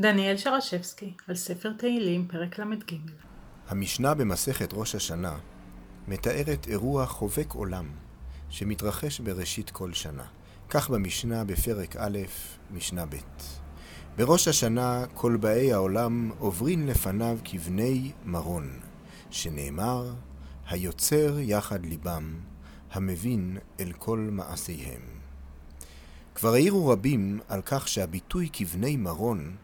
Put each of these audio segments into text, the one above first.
דניאל שרשבסקי, על ספר תהילים, פרק ל"ג. המשנה במסכת ראש השנה מתארת אירוע חובק עולם שמתרחש בראשית כל שנה. כך במשנה בפרק א', משנה ב'. בראש השנה כל באי העולם עוברין לפניו כבני מרון, שנאמר, היוצר יחד ליבם, המבין אל כל מעשיהם. כבר העירו רבים על כך שהביטוי כבני מרון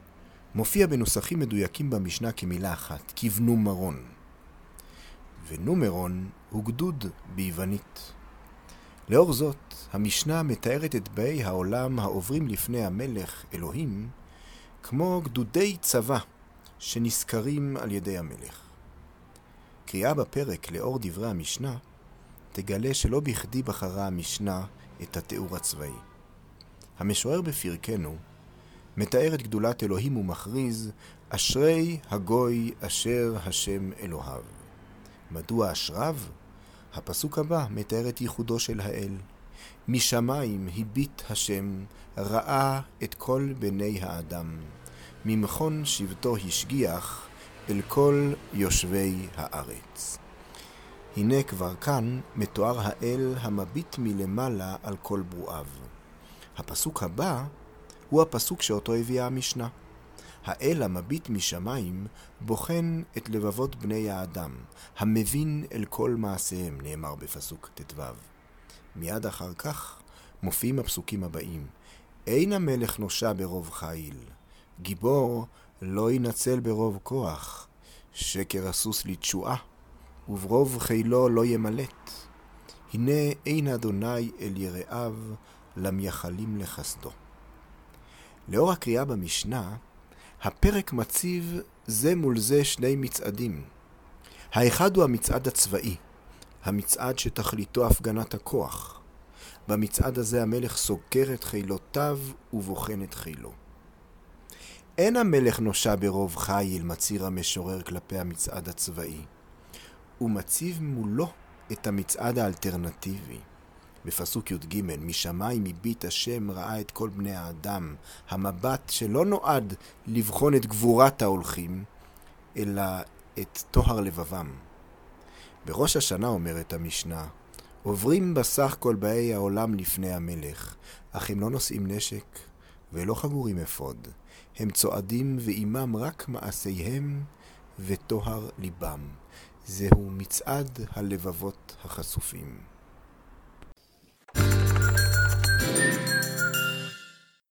מופיע בנוסחים מדויקים במשנה כמילה אחת, כבנו מרון. ונומרון הוא גדוד ביוונית. לאור זאת, המשנה מתארת את באי העולם העוברים לפני המלך אלוהים כמו גדודי צבא שנשכרים על ידי המלך. קריאה בפרק לאור דברי המשנה תגלה שלא בכדי בחרה המשנה את התיאור הצבאי. המשורר בפרקנו מתאר את גדולת אלוהים ומכריז, אשרי הגוי אשר השם אלוהיו. מדוע אשריו? הפסוק הבא מתאר את ייחודו של האל. משמיים הביט השם, ראה את כל בני האדם. ממכון שבטו השגיח אל כל יושבי הארץ. הנה כבר כאן מתואר האל המביט מלמעלה על כל ברואיו. הפסוק הבא הוא הפסוק שאותו הביאה המשנה. האל המביט משמיים בוחן את לבבות בני האדם, המבין אל כל מעשיהם, נאמר בפסוק ט"ו. מיד אחר כך מופיעים הפסוקים הבאים: אין המלך נושע ברוב חיל, גיבור לא ינצל ברוב כוח, שקר הסוס לתשועה, וברוב חילו לא ימלט. הנה אין אדוני אל יראיו, למייחלים לחסדו. לאור הקריאה במשנה, הפרק מציב זה מול זה שני מצעדים. האחד הוא המצעד הצבאי, המצעד שתכליתו הפגנת הכוח. במצעד הזה המלך סוגר את חילותיו ובוחן את חילו. אין המלך נושע ברוב חיל, מצהיר המשורר כלפי המצעד הצבאי. הוא מציב מולו את המצעד האלטרנטיבי. בפסוק י"ג, משמיים הביט השם ראה את כל בני האדם, המבט שלא נועד לבחון את גבורת ההולכים, אלא את טוהר לבבם. בראש השנה אומרת המשנה, עוברים בסך כל באי העולם לפני המלך, אך הם לא נושאים נשק ולא חגורים אפוד. הם צועדים ועימם רק מעשיהם וטוהר ליבם. זהו מצעד הלבבות החשופים.